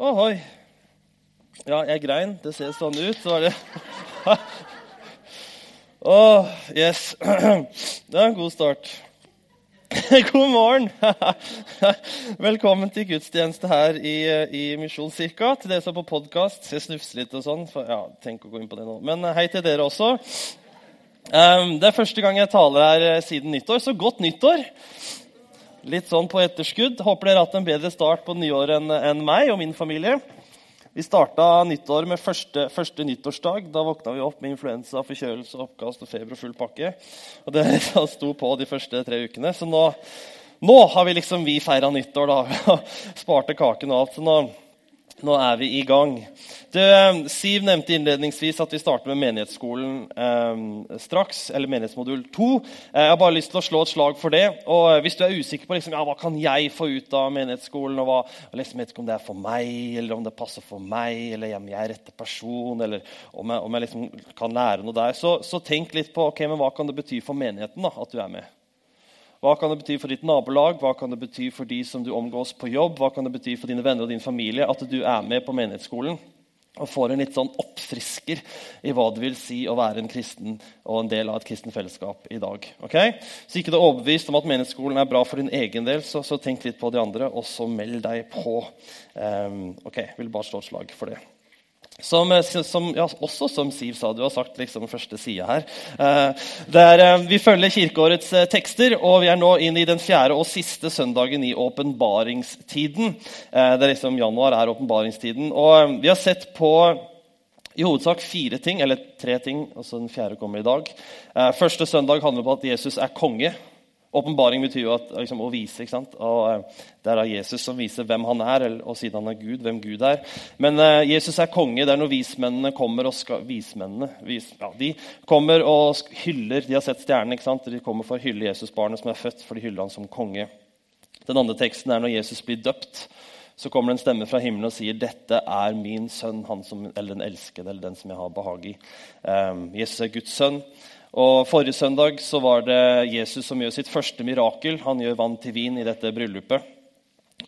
Ohoi. Ja, jeg grein. Det ser sånn ut. Så var det Å, oh, yes. Det er en god start. God morgen! Velkommen til gudstjeneste her i, i Misjonskirka. Til dere som er på podkast. Jeg snufser litt og sånn. Ja, tenk å gå inn på det nå. Men hei til dere også. Um, det er første gang jeg taler her eh, siden nyttår, så godt nyttår! Litt sånn på etterskudd. Håper dere har hatt en bedre start på nyåret enn en meg og min familie. Vi starta nyttår med første, første, nyttårsdag. Da våkna vi opp med influensa, forkjølelse, oppkast og feber og full pakke. Og Det sto på de første tre ukene. Så nå, nå har vi liksom vi feira nyttår. da. Sparte kaken og alt. Så nå, nå er vi i gang. Du, eh, Siv nevnte innledningsvis at vi starter med menighetsskolen eh, straks. Eller menighetsmodul 2. Eh, jeg har bare lyst til å slå et slag for det. Og eh, Hvis du er usikker på liksom, ja, hva kan jeg få ut av menighetsskolen, og hva, liksom, vet ikke om det er for meg, eller om det passer for meg, eller om jeg er rette person, eller om jeg, om jeg liksom kan lære noe der, så, så tenk litt på ok, men hva kan det bety for menigheten da, at du er med. Hva kan det bety for ditt nabolag, hva kan det bety for de som du omgås på jobb, hva kan det bety for dine venner og din familie at du er med på menighetsskolen? Og får en litt sånn oppfrisker i hva det vil si å være en kristen og en del av et kristen fellesskap i dag. Okay? Så ikke du er overbevist om at menighetsskolen er bra for din egen del, så, så tenk litt på de andre, og så meld deg på. Um, ok, vil bare slå et slag for det. Som, eh, som, ja, også som Siv sa, du har sagt liksom første side her. Eh, der, eh, vi følger kirkeårets eh, tekster, og vi er nå inn i den fjerde og siste søndagen i åpenbaringstiden. Eh, det er liksom Januar er åpenbaringstiden. Og eh, vi har sett på i hovedsak fire ting, eller tre ting. altså Den fjerde kommer i dag. første søndag handler om at Jesus er konge. Åpenbaring betyr jo at, liksom, å vise. ikke sant? Og uh, Det er Jesus som viser hvem han er, og siden han er Gud, hvem Gud er. Men uh, Jesus er konge. Det er når vismennene kommer og skal Vismennene vis, ja, de kommer og hyller De har sett stjernene. ikke sant? De kommer for å hylle Jesusbarnet som er født, for de hyller han som konge. Den andre teksten er når Jesus blir døpt. Så kommer det en stemme fra himmelen og sier, 'Dette er min sønn, som, eller den elskede, eller den som jeg har behag i'. Um, Jesus er Guds sønn. Og Forrige søndag så var det Jesus som gjør sitt første mirakel. Han gjør vann til vin i dette bryllupet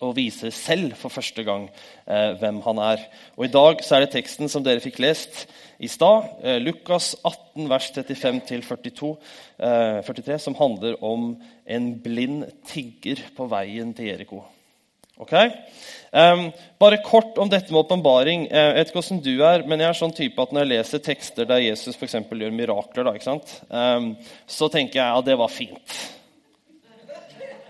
og viser selv for første gang eh, hvem han er. Og I dag så er det teksten som dere fikk lest i stad, eh, Lukas 18, vers 35-42, eh, 43, som handler om en blind tigger på veien til Jeriko. Okay? Um, bare kort om dette med åpenbaring. Uh, jeg vet ikke hvordan du er, men jeg er sånn type at når jeg leser tekster der Jesus for gjør mirakler, da, um, så tenker jeg at det var fint.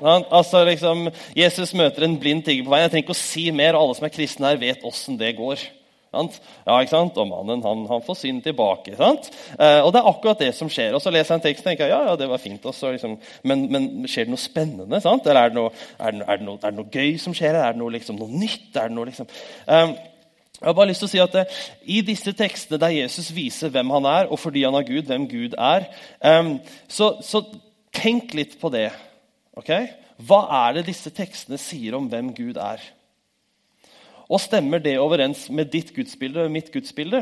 Ja, altså liksom, Jesus møter en blind tigger på veien. Jeg trenger ikke å si mer. Alle som er kristne her, vet åssen det går. Ja, ikke sant? Og mannen han, han får synd tilbake. sant? Eh, og det er akkurat det som skjer. Og så leser jeg en tekst og tenker ja, ja, det var fint. Også, liksom, men, men, skjer det noe spennende? sant? Eller er det noe, er det, er det noe, er det noe gøy som skjer? Er det noe, liksom, noe nytt? Er det noe, liksom... Um, jeg har bare lyst til å si at eh, I disse tekstene der Jesus viser hvem han er, og fordi han er Gud, hvem Gud er, um, så, så, tenk litt på det. ok? Hva er det disse tekstene sier om hvem Gud er? Og stemmer det overens med ditt gudsbilde og mitt gudsbilde?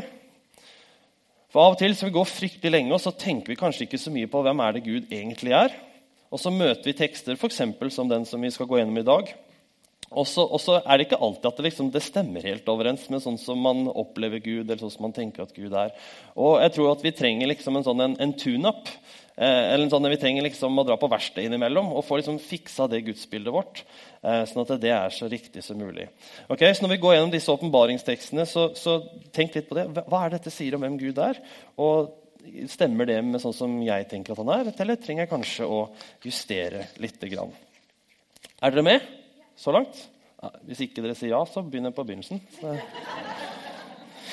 For Av og til så vi går fryktelig lenge, og så tenker vi kanskje ikke så mye på hvem er det Gud egentlig er. Og så møter vi tekster for som den som vi skal gå gjennom i dag. Og så, er det ikke alltid at det, liksom, det, stemmer helt overens med sånn som man opplever Gud. eller sånn som man tenker at Gud er. Og jeg tror at vi trenger liksom en, sånn, en, en tune-up. Eh, eller sånn Vi trenger liksom å dra på verkstedet innimellom og få liksom fiksa det gudsbildet vårt. Eh, sånn at det er så riktig som mulig. Ok, så Når vi går gjennom disse åpenbaringstekstene, så, så, tenk litt på det. Hva er det dette sier om hvem Gud er? Og Stemmer det med sånn som jeg tenker at han er, eller trenger jeg kanskje å justere litt? Er dere med så langt? Hvis ikke dere sier ja, så begynner jeg på begynnelsen.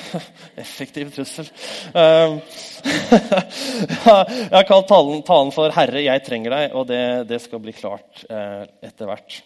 Effektiv trussel. Um, jeg har kalt talen, for 'Herre, jeg trenger deg', og det, det skal bli klart uh, etter hvert.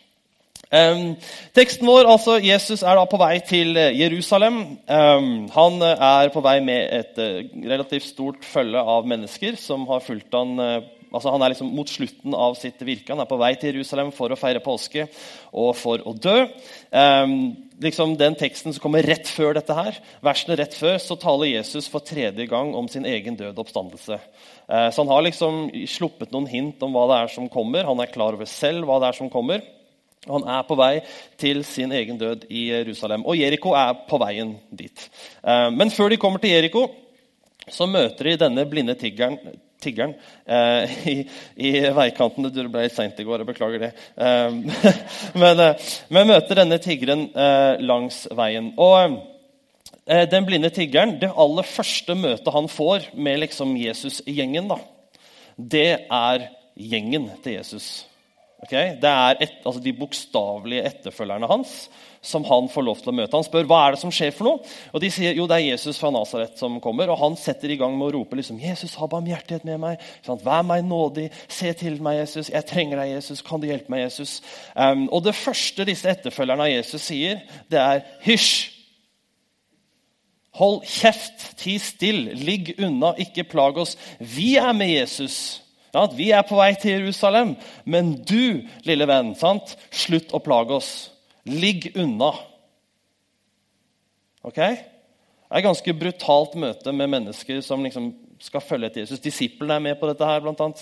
Um, teksten vår, altså Jesus er da på vei til Jerusalem. Um, han er på vei med et uh, relativt stort følge av mennesker som har fulgt han uh, altså Han er liksom mot slutten av sitt virke. Han er på vei til Jerusalem for å feire påske og for å dø. Um, liksom Den teksten som kommer rett før dette, her, versene rett før, så taler Jesus for tredje gang om sin egen død oppstandelse. Uh, så han har liksom sluppet noen hint om hva det er som kommer. Han er klar over selv hva det er som kommer. Han er på vei til sin egen død i Jerusalem. Og Jeriko er på veien dit. Eh, men før de kommer til Jeriko, så møter de denne blinde tiggeren, tiggeren eh, i, i, veikanten. Det ble seint i går, jeg beklager det. Eh, men, men, møter denne tiggeren langs veien. Og den blinde tiggeren, det aller første møtet han får med liksom Jesus-gjengen, det er gjengen til Jesus. Okay? Det er et, altså de bokstavelige etterfølgerne hans som han får lov til å møte. Han spør hva er det som skjer for noe, og de sier jo det er Jesus fra Nasaret som kommer. og Han setter i gang med å rope liksom, 'Jesus, ha barmhjertighet med meg. Vær meg nådig. Se til meg, Jesus. Jeg trenger deg, Jesus. Kan du hjelpe meg, Jesus?' Um, og Det første disse etterfølgerne av Jesus sier, det er 'hysj'. Hold kjeft, ti still, ligg unna, ikke plag oss. Vi er med Jesus. Ja, vi er på vei til Jerusalem, men du, lille venn, sant? slutt å plage oss. Ligg unna. Ok? Det er et ganske brutalt møte med mennesker som liksom skal følge etter Jesus. Disiplene er med på dette her, blant annet.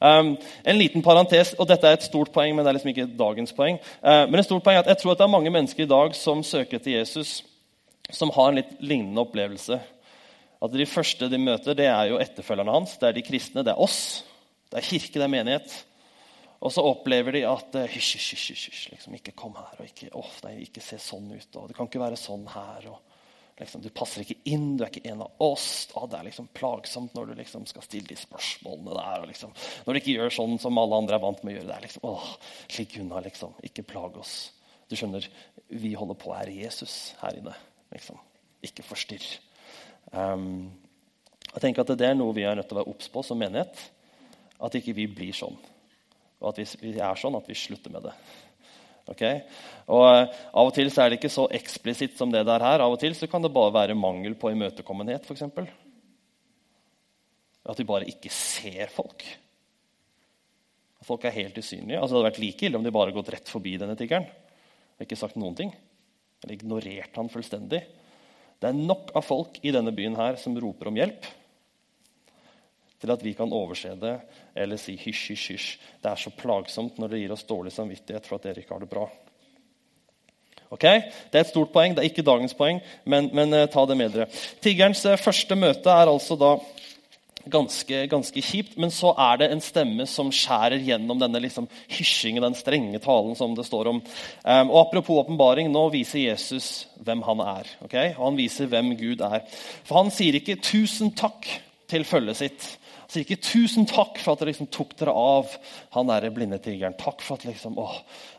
Um, en liten parentes, og Dette er et stort poeng, men det er liksom ikke dagens poeng. Uh, men et stort poeng er at Jeg tror at det er mange mennesker i dag som søker etter Jesus, som har en litt lignende opplevelse at de første de møter, det er jo etterfølgerne hans. Det er de kristne, det er oss. Det er kirke, det er menighet. Og så opplever de at eh, hysj, hysj, hysj, liksom, ikke kom her. og ikke, oh, nei, ikke se sånn ut. og Det kan ikke være sånn her. og liksom, Du passer ikke inn, du er ikke en av oss. Oh, det er liksom plagsomt når du liksom skal stille de spørsmålene der. og liksom, Når du ikke gjør sånn som alle andre er vant med å gjøre. det er liksom, åh, Slik unna, liksom. Ikke plag oss. Du skjønner, vi holder på å ære Jesus her inne. liksom. Ikke forstyrr. Um, jeg tenker at Det er noe vi er nødt til å være obs på som menighet. At ikke vi blir sånn. Og at vi, er sånn at vi slutter med det. Okay? Og uh, Av og til så er det ikke så eksplisitt som det der her. Av og til så kan det bare være mangel på imøtekommenhet. Eksempel. at vi bare ikke ser folk. Folk er helt usynlige. Altså, det hadde vært like ille om de bare gått rett forbi denne tiggeren og ikke sagt noen ting. Eller ignorert han fullstendig. Det er nok av folk i denne byen her som roper om hjelp, til at vi kan overse det eller si hysj, hysj, hysj. Det er så plagsomt når det gir oss dårlig samvittighet for at dere ikke har det bra. Ok? Det er et stort poeng. Det er ikke dagens poeng, men, men uh, ta det med dere. Tiggerens uh, første møte er altså da ganske, ganske kjipt. Men så er det en stemme som skjærer gjennom denne liksom, hysjingen, den strenge talen som det står om. Um, og Apropos åpenbaring, nå viser Jesus hvem han er. Okay? Og han viser hvem Gud er. For han sier ikke 'tusen takk' til følget sitt. Sier ikke 'tusen takk for at dere liksom tok dere av han der blinde tigeren'. Takk for at liksom, å,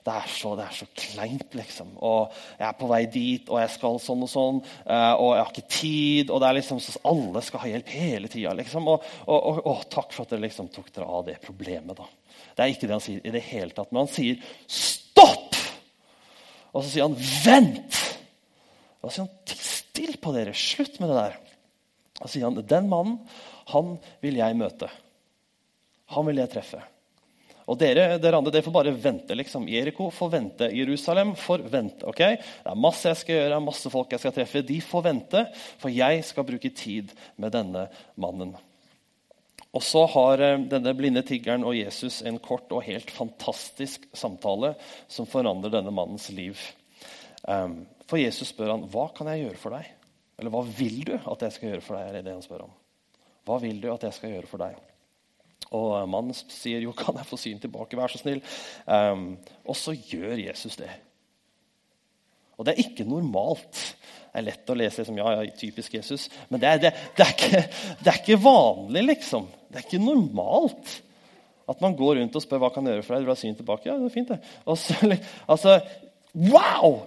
det er så, det er så kleint, liksom. Og jeg er på vei dit, og jeg skal sånn og sånn. Eh, og jeg har ikke tid. Og det er liksom så alle skal ha hjelp hele tida. Liksom. Og, og, og, og, takk for at dere liksom tok dere av det problemet. da. Det er ikke det han sier i det hele tatt. Men han sier 'stopp!' Og så sier han 'vent'. Og så sier han still på dere. Slutt med det der'. Og sier han 'den mannen, han vil jeg møte'. Han vil jeg treffe. Og dere, dere andre dere får bare vente. liksom. Jeriko får vente. Jerusalem får vente. ok? Det er masse jeg skal gjøre, masse folk jeg skal treffe. De får vente, for jeg skal bruke tid med denne mannen. Og så har eh, denne blinde tiggeren og Jesus en kort og helt fantastisk samtale som forandrer denne mannens liv. Um, for Jesus spør han, 'Hva kan jeg gjøre for deg?' Eller 'Hva vil du at jeg skal gjøre for deg?' er det han spør om. Hva vil du at jeg skal gjøre for deg? Og mannen sier jo, kan jeg få syn tilbake, vær så snill. Um, og så gjør Jesus det. Og det er ikke normalt. Det er lett å lese som ja, ja, typisk Jesus, men det er, det, det, er ikke, det er, ikke, vanlig, liksom. Det er ikke normalt at man går rundt og spør hva kan jeg gjøre for deg. Du vil ha syn tilbake? Ja, det er fint, det. Og så, altså, wow!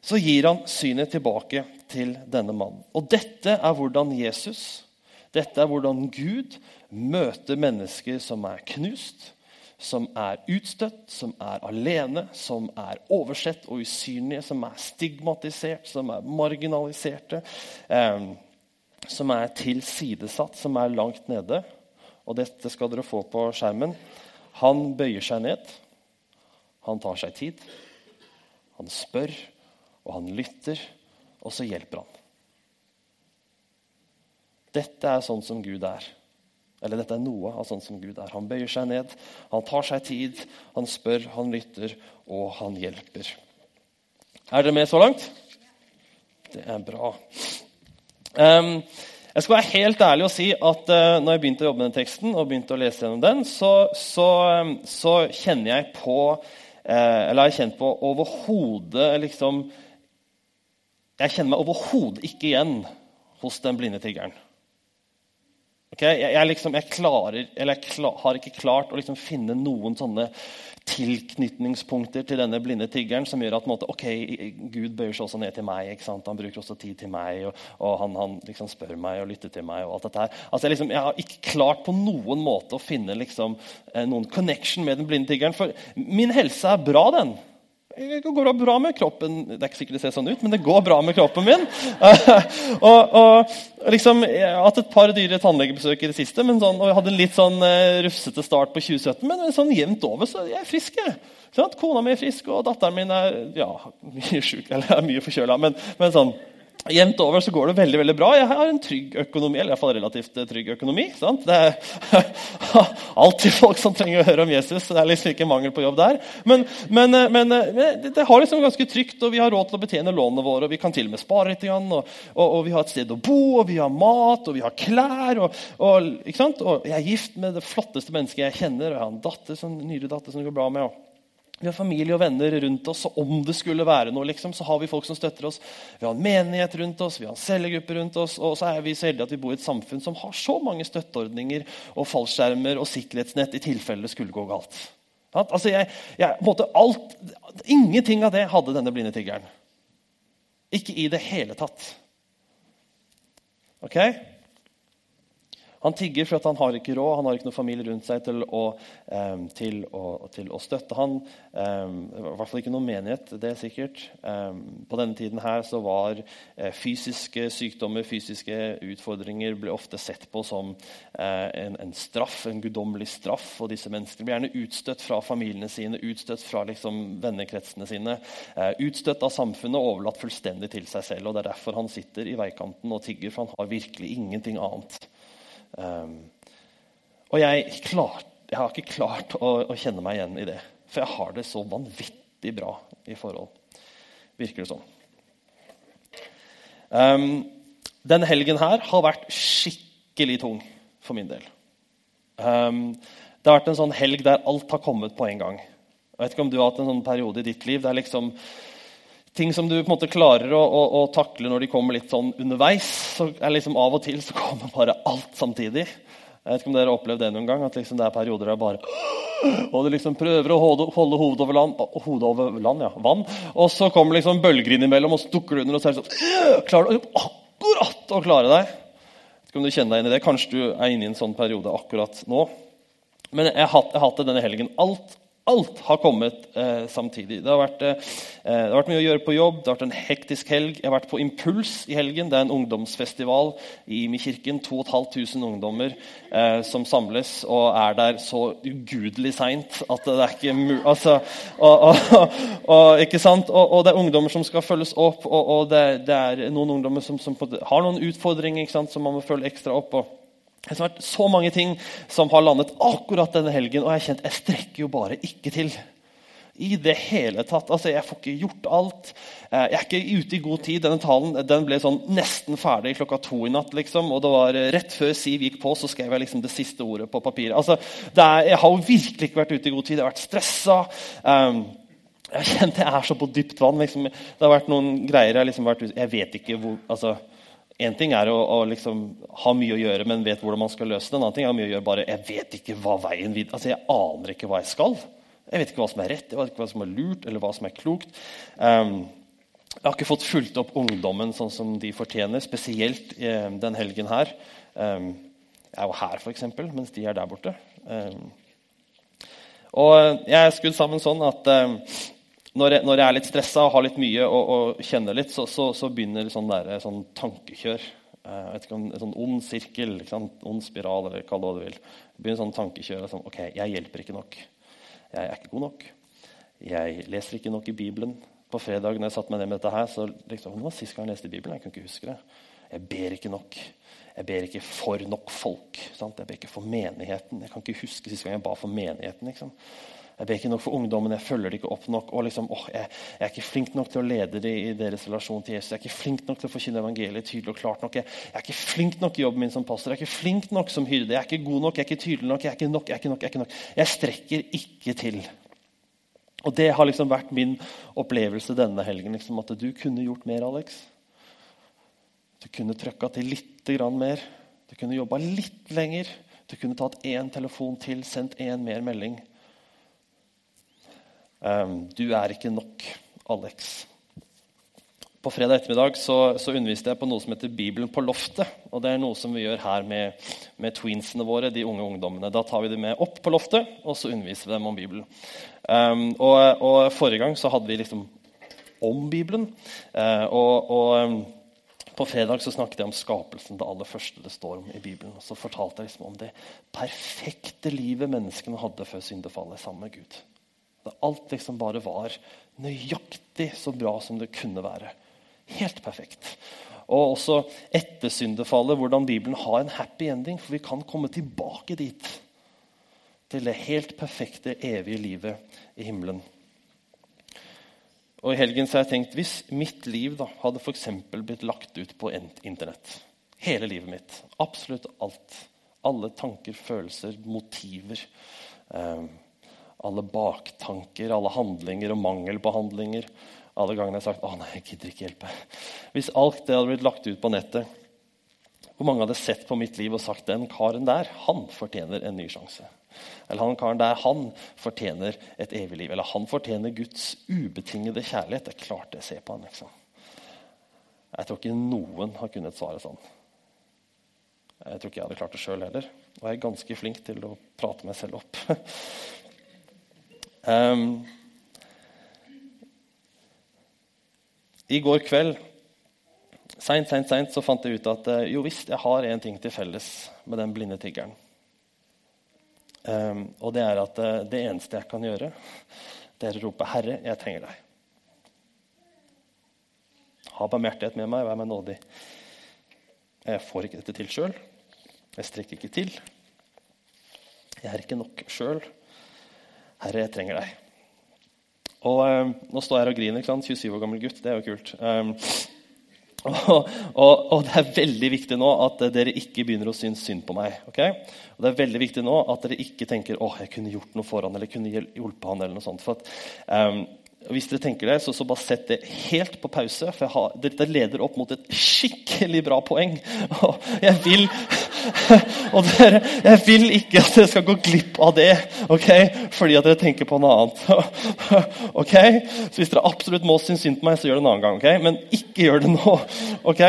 Så gir han synet tilbake til denne mannen. Og dette er hvordan Jesus, dette er hvordan Gud møter mennesker som er knust, som er utstøtt, som er alene, som er oversett og usynlige, som er stigmatisert, som er marginaliserte, eh, som er tilsidesatt, som er langt nede. Og dette skal dere få på skjermen. Han bøyer seg ned. Han tar seg tid. Han spør, og han lytter, og så hjelper han. Dette er sånn som Gud er. Eller dette er noe av sånn som Gud er. Han bøyer seg ned, han tar seg tid, han spør, han lytter, og han hjelper. Er dere med så langt? Det er bra. Um, jeg skal være helt ærlig og si at uh, når jeg begynte å jobbe med den teksten, og begynte å lese gjennom den, så, så, um, så kjenner jeg på uh, Eller har jeg kjent på overhodet liksom Jeg kjenner meg overhodet ikke igjen hos den blinde tiggeren. Okay? Jeg, jeg, liksom, jeg, klarer, jeg klar, har ikke klart å liksom finne noen sånne tilknytningspunkter til denne blinde tiggeren som gjør at måte, ok, Gud bøyer seg også ned til meg. Han bruker også tid til meg, og, og han, han liksom spør meg og lytter til meg. og alt dette her. Altså, jeg, liksom, jeg, har ikke klart på noen måte å finne liksom, eh, noen connection med den blinde tiggeren. For min helse er bra, den. Det går bra med kroppen Det er ikke sikkert det ser sånn ut, men det går bra med kroppen min. og, og, liksom, Jeg har hatt et par dyre tannlegebesøk i det siste, sånn, og jeg hadde en litt sånn uh, rufsete start på 2017. Men sånn jevnt over så jeg er frisk. jeg. Sånn, kona mi er frisk, og datteren min er ja, mye sjuk, eller er mye forkjøla. Men, men sånn, Jevnt over så går det veldig veldig bra. Jeg har en trygg økonomi. eller i hvert fall relativt eh, trygg økonomi. Sant? Det er alltid folk som trenger å høre om Jesus. så Det er liksom ikke mangel på jobb der. Men, men, eh, men eh, det har liksom ganske trygt, og vi har råd til å betjene lånene våre. og Vi kan til og med spare litt, og, og, og, vi har et sted å bo, og vi har mat, og vi har klær. Og, og jeg er gift med det flotteste mennesket jeg kjenner, og jeg har en datter, sånn, nylig datter som det går bra med. Og, vi har familie og venner rundt oss, og om det skulle være noe, liksom, så har vi folk som støtter oss. Vi har en menighet rundt oss, vi har en cellegruppe rundt oss, og så er vi så heldige at vi bor i et samfunn som har så mange støtteordninger og fallskjermer og sikkerhetsnett i tilfelle det skulle gå galt. Altså, jeg, jeg, alt, ingenting av det hadde denne blinde tiggeren. Ikke i det hele tatt. Ok? Han tigger for at han har ikke råd, han har ikke noen familie rundt seg til å, um, til å, til å støtte han. Um, I hvert fall ikke noen menighet, det er sikkert. Um, på denne tiden her så var uh, fysiske sykdommer, fysiske utfordringer, ble ofte sett på som uh, en, en, straff, en guddommelig straff. Og disse menneskene ble gjerne utstøtt fra familiene sine, utstøtt fra liksom, vennekretsene sine. Uh, utstøtt av samfunnet overlatt fullstendig til seg selv. og Det er derfor han sitter i veikanten og tigger, for han har virkelig ingenting annet. Um, og jeg, klart, jeg, har ikke klart å, å, kjenne meg igjen i det. For jeg har det så vanvittig bra i forhold. Virker det sånn. Um, denne helgen her har vært skikkelig tung for min del. Um, det har vært en sånn helg der alt har kommet på en gang. Jeg vet ikke om du har hatt en sånn periode i ditt liv der liksom ting som du på en måte klarer å, å, å, takle når de kommer litt sånn underveis. så er liksom Av og til så kommer bare alt samtidig. Jeg vet ikke om dere har opplevd det noen gang, at liksom det er perioder der bare Og du liksom prøver å holde, hodet over land, hodet over land, ja, vann, og så kommer liksom bølger innimellom, og så dukker du under, og er det sånn Klarer du akkurat å klare deg? Jeg vet ikke om du kjenner deg inn i det. Kanskje du er inne i en sånn periode akkurat nå. Men jeg har hatt det denne helgen. Alt Alt har kommet eh, samtidig. Det har, vært, eh, det har, vært, mye å gjøre på jobb, det har vært en hektisk helg. Jeg har vært på Impuls i helgen. Det er en ungdomsfestival i Imi-kirken. 2500 ungdommer eh, som samles og er der så ugudelig seint at det er ikke mulig altså, og, og, og, ikke sant? Og, det er ungdommer som skal følges opp, og, det, det, er noen ungdommer som, som har noen utfordringer som man må følge ekstra opp. og det har vært så mange ting som har landet akkurat denne helgen, og jeg har kjent jeg strekker jo bare ikke til. I det hele tatt. Altså, Jeg får ikke gjort alt. Eh, jeg er ikke ute i god tid. Denne talen den ble sånn nesten ferdig klokka to i natt. liksom, og det var eh, Rett før Siv gikk på, så skrev jeg liksom det siste ordet på papiret. Altså, er, Jeg har jo virkelig ikke vært ute i god tid. Jeg har vært stressa. Um, jeg har kjent jeg er så på dypt vann. Liksom. Det har vært noen greier jeg liksom vært ute Jeg vet ikke hvor altså, Én ting er å, å liksom ha mye å gjøre, men vet hvordan man skal løse det. En annen ting er mye å gjøre bare Jeg vet ikke hva veien videre altså, Jeg aner ikke hva jeg skal. Jeg vet ikke hva som er rett, jeg vet ikke hva som er lurt, eller hva som er klokt. Um, jeg har ikke fått fulgt opp ungdommen sånn som de fortjener, spesielt um, den helgen her. Um, jeg er jo her, f.eks., mens de er der borte. og jeg er skrudd sammen sånn at når jeg, når jeg, er litt stressa og har litt mye og, og kjenner litt, så, så, så begynner sånn, der, sånn tankekjør. Eh, vet ikke om En sånn ond sirkel, ond spiral, eller kall det hva du vil. Begynner sånn tankekjør. Sånn, ok, jeg hjelper ikke nok. Jeg er ikke god nok. Jeg leser ikke nok i Bibelen. På fredag når jeg satte meg ned med dette her, så liksom, det var sist gang jeg leste Bibelen. Jeg kunne ikke huske det. Jeg ber ikke nok. Jeg ber ikke for nok folk. Sant? Jeg ber ikke for menigheten. Jeg kan ikke huske sist gang jeg ba for menigheten. Liksom. Jeg ber ikke nok for ungdommen, jeg følger det ikke opp nok. og liksom, åh, jeg, jeg, er ikke flink nok til å lede dem i deres relasjon til Jesus. Jeg er ikke flink nok til å forkynne evangeliet tydelig og klart nok. Jeg, jeg, er ikke flink nok i jobben min som pastor. Jeg er ikke flink nok som hyrde. Jeg er ikke god nok, jeg er ikke tydelig nok. Jeg er ikke nok, jeg er ikke nok. Jeg, er ikke nok. jeg strekker ikke til. Og Det har liksom vært min opplevelse denne helgen. Liksom, at du kunne gjort mer, Alex. Du kunne trøkka til litt mer. Du kunne jobba litt lenger. Du kunne tatt én telefon til, sendt én mer melding. Um, du er ikke nok, Alex. På fredag ettermiddag så, så, underviste jeg på noe som heter Bibelen på loftet. og Det er noe som vi gjør her med, med tweensene våre, de unge ungdommene. Da tar vi dem med opp på loftet, og så underviser vi dem om Bibelen. Um, og, og, Forrige gang så hadde vi liksom om Bibelen. Uh, og, og på fredag så snakket jeg om skapelsen, det aller første det står om i Bibelen. Og så fortalte jeg liksom om det perfekte livet menneskene hadde før syndefallet sammen med Gud. Da alt liksom bare var nøyaktig så bra som det kunne være. Helt perfekt. Og også etter syndefallet, hvordan Bibelen har en happy ending. For vi kan komme tilbake dit. Til det helt perfekte, evige livet i himmelen. Og I helgen så har jeg tenkt hvis mitt liv da, hadde for blitt lagt ut på Internett Hele livet mitt. Absolutt alt. Alle tanker, følelser, motiver. Eh, alle baktanker, alle handlinger og mangel på handlinger. Alle gangene jeg har sagt 'Å nei, jeg gidder ikke hjelpe'. Hvis alt det hadde blitt lagt ut på nettet, hvor mange hadde sett på mitt liv og sagt 'Den karen der, han fortjener en ny sjanse'? Eller han karen der, han fortjener et evig liv. Eller han fortjener Guds ubetingede kjærlighet. Det er klart jeg ser på han, liksom. Jeg tror ikke noen har kunnet svare sånn. Jeg tror ikke jeg hadde klart det sjøl heller. Og jeg er ganske flink til å prate meg selv opp. um, I går kveld seint, seint, seint så fant jeg ut at eh, jo visst, jeg har en ting til felles med den blinde tiggeren. Um, og det er at uh, det eneste jeg kan gjøre, det er å rope 'Herre, jeg trenger deg'. Ha barmhjertighet med meg, vær meg nådig. Jeg får ikke dette til sjøl. Jeg strekker ikke til. Jeg er ikke nok sjøl. Herre, jeg trenger deg. Og eh, Nå står jeg her og griner. 27 år gammel gutt. Det er jo kult. Um, og, og, og, det er veldig viktig nå at dere ikke begynner å synes synd på meg. Okay? Og det er veldig viktig nå at dere ikke tenker åh, jeg kunne gjort noe for han, eller kunne hjulpet han, eller noe sånt. For at, um, hvis dere tenker det, så, så, bare sett det helt på pause. For har, dette leder opp mot et skikkelig bra poeng. Og jeg vil, og dere, jeg vil ikke at dere skal gå glipp av det ok? fordi at dere tenker på noe annet. ok? Så hvis dere absolutt må synes synd på meg, så gjør det en annen gang. ok? Men ikke gjør det nå. ok?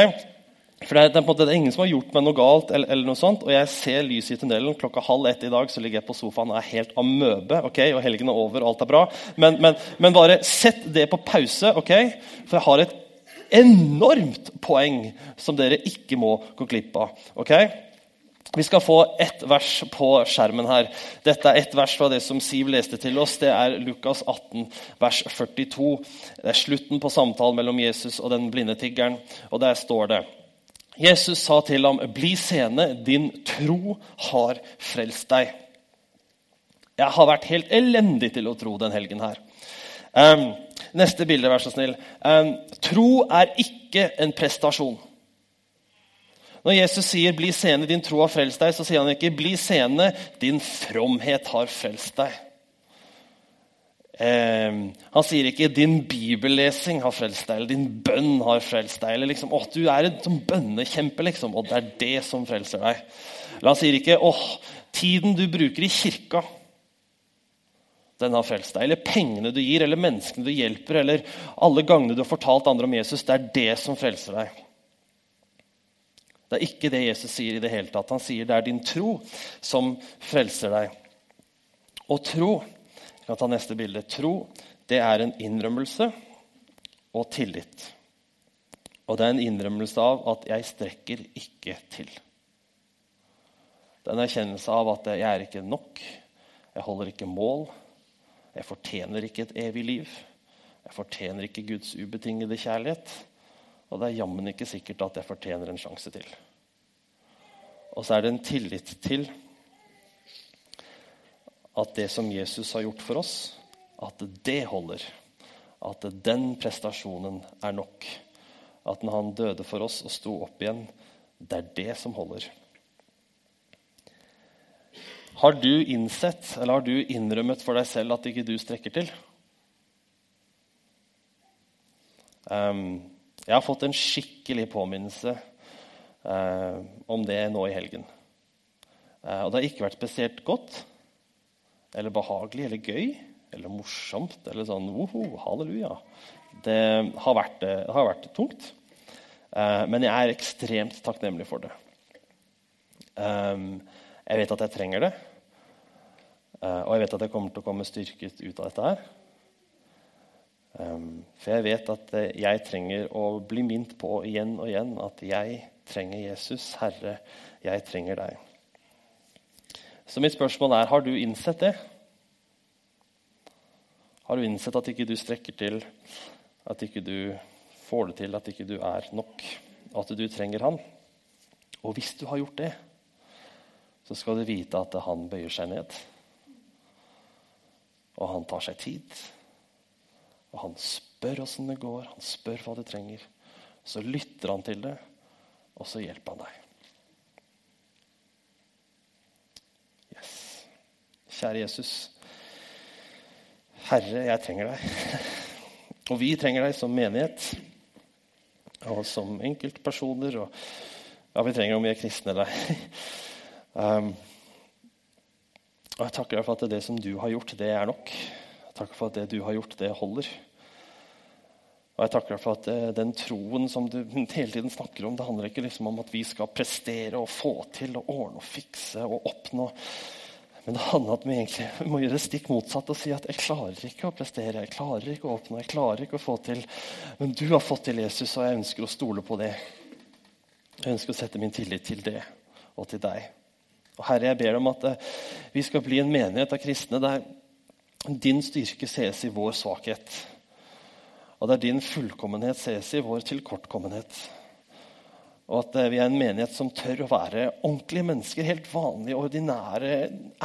For det er, det, er, det er, ingen som har gjort meg noe galt, eller, eller noe sånt, og jeg ser lyset i tunnelen. Klokka halv ett i dag så ligger jeg på sofaen og er helt amøbe. Okay? Og helgen er over, og alt er bra. Men, men, men, bare sett det på pause, ok? for jeg har et enormt poeng som dere ikke må gå glipp av. ok? Vi skal få ett vers på skjermen her. Dette er ett vers fra det som Siv leste til oss. Det er Lukas 18, vers 42. Det er slutten på samtalen mellom Jesus og den blinde tiggeren. Og der står det Jesus sa til ham, 'Bli sene, din tro har frelst deg'. Jeg har vært helt elendig til å tro den helgen her. Um, neste bilde, vær så snill. Um, tro er ikke en prestasjon. Når Jesus sier 'bli seende, din tro har frelst deg', så sier han ikke 'bli seende, din fromhet har frelst deg'. Eh, han sier ikke 'din bibellesing har frelst deg', eller 'din bønn har frelst deg'. eller liksom, åh, 'Du er en sånn bønnekjempe, liksom, og det er det som frelser deg'. Eller han sier ikke 'åh, tiden du bruker i kirka' den har frelst deg. Eller pengene du gir, eller menneskene du hjelper, eller alle gangene du har fortalt andre om Jesus. Det er det som frelser deg. Det er ikke det Jesus sier i det hele tatt. Han sier det er din tro som frelser deg. Og tro jeg kan ta neste bilde. Tro det er en innrømmelse og tillit. Og det er en innrømmelse av at jeg strekker ikke til. Det er en erkjennelse av at jeg er ikke nok, jeg holder ikke mål. Jeg fortjener ikke et evig liv. Jeg fortjener ikke Guds ubetingede kjærlighet. Og det er jammen ikke sikkert at jeg fortjener en sjanse til. Og så er det en tillit til at det som Jesus har gjort for oss, at det holder. At den prestasjonen er nok. At når han døde for oss og sto opp igjen, det er det som holder. Har du innsett, eller har du innrømmet for deg selv at ikke du strekker til? Um, jeg har fått en skikkelig påminnelse eh, om det nå i helgen. Eh, og det har ikke vært spesielt godt eller behagelig eller gøy eller morsomt eller sånn Woho, halleluja. Det har vært, det har vært tungt. Eh, men jeg er ekstremt takknemlig for det. Um, jeg vet at jeg trenger det. Uh, og jeg vet at jeg kommer til å komme styrket ut av dette her. Um, for jeg vet at uh, jeg trenger å bli minnet på igjen og igjen at jeg trenger Jesus. Herre, jeg trenger deg. Så mitt spørsmål er har du innsett det? Har du innsett at ikke du strekker til, at ikke du får det til, at ikke du er nok, at du trenger Han? Og hvis du har gjort det, så skal du vite at han bøyer seg ned. Og han tar seg tid. Og han spør åssen det går, han spør hva du trenger. Så lytter han til det, og så hjelper han deg. Yes. Kjære Jesus. Herre, jeg trenger deg. Og vi trenger deg som menighet. Og som enkeltpersoner. Og ja, vi trenger om vi er kristne eller ei. Um, og Jeg takker deg for at det som du har gjort, det er nok. Takker for at det du har gjort, det holder. Og jeg takker deg for at eh, den troen som du hele tiden snakker om, det handler ikke liksom om at vi skal prestere og få til og ordne og fikse og oppnå. Men det handler om at vi egentlig må gjøre det stikk motsatt og si at jeg klarer ikke å prestere, jeg klarer ikke å oppnå, jeg klarer ikke å få til. Men du har fått til Jesus, og jeg ønsker å stole på det. Jeg ønsker å sette min tillit til det og til deg. Og Herre, jeg ber om at eh, vi skal bli en menighet av kristne der din styrke ses i vår svakhet. Og der din fullkommenhet ses i vår tilkortkommenhet. Og at eh, vi er en menighet som tør å være ordentlige mennesker. Helt vanlige, ordinære,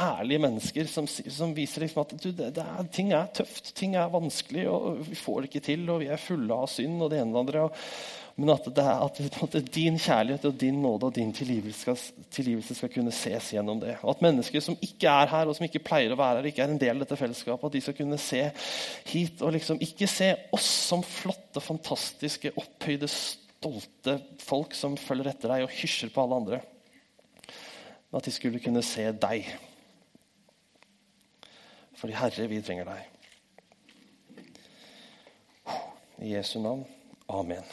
ærlige mennesker som, som viser liksom at du, det, det er, ting er tøft, ting er vanskelig, og vi får det ikke til, og vi er fulle av synd og det ene og det andre. Og, men at, er, at, at din kjærlighet og din nåde og din tilgivelse skal, tilgivelse skal, kunne ses gjennom det. Og at mennesker som ikke er her, og som ikke pleier å være her, ikke er en del av dette fellesskapet, at de skal kunne se hit og liksom ikke se oss som flotte, fantastiske, opphøyde, stolte folk som følger etter deg og hysjer på alle andre. Men at de skulle kunne se deg. Fordi Herre, vi trenger deg. I Jesu navn. Amen.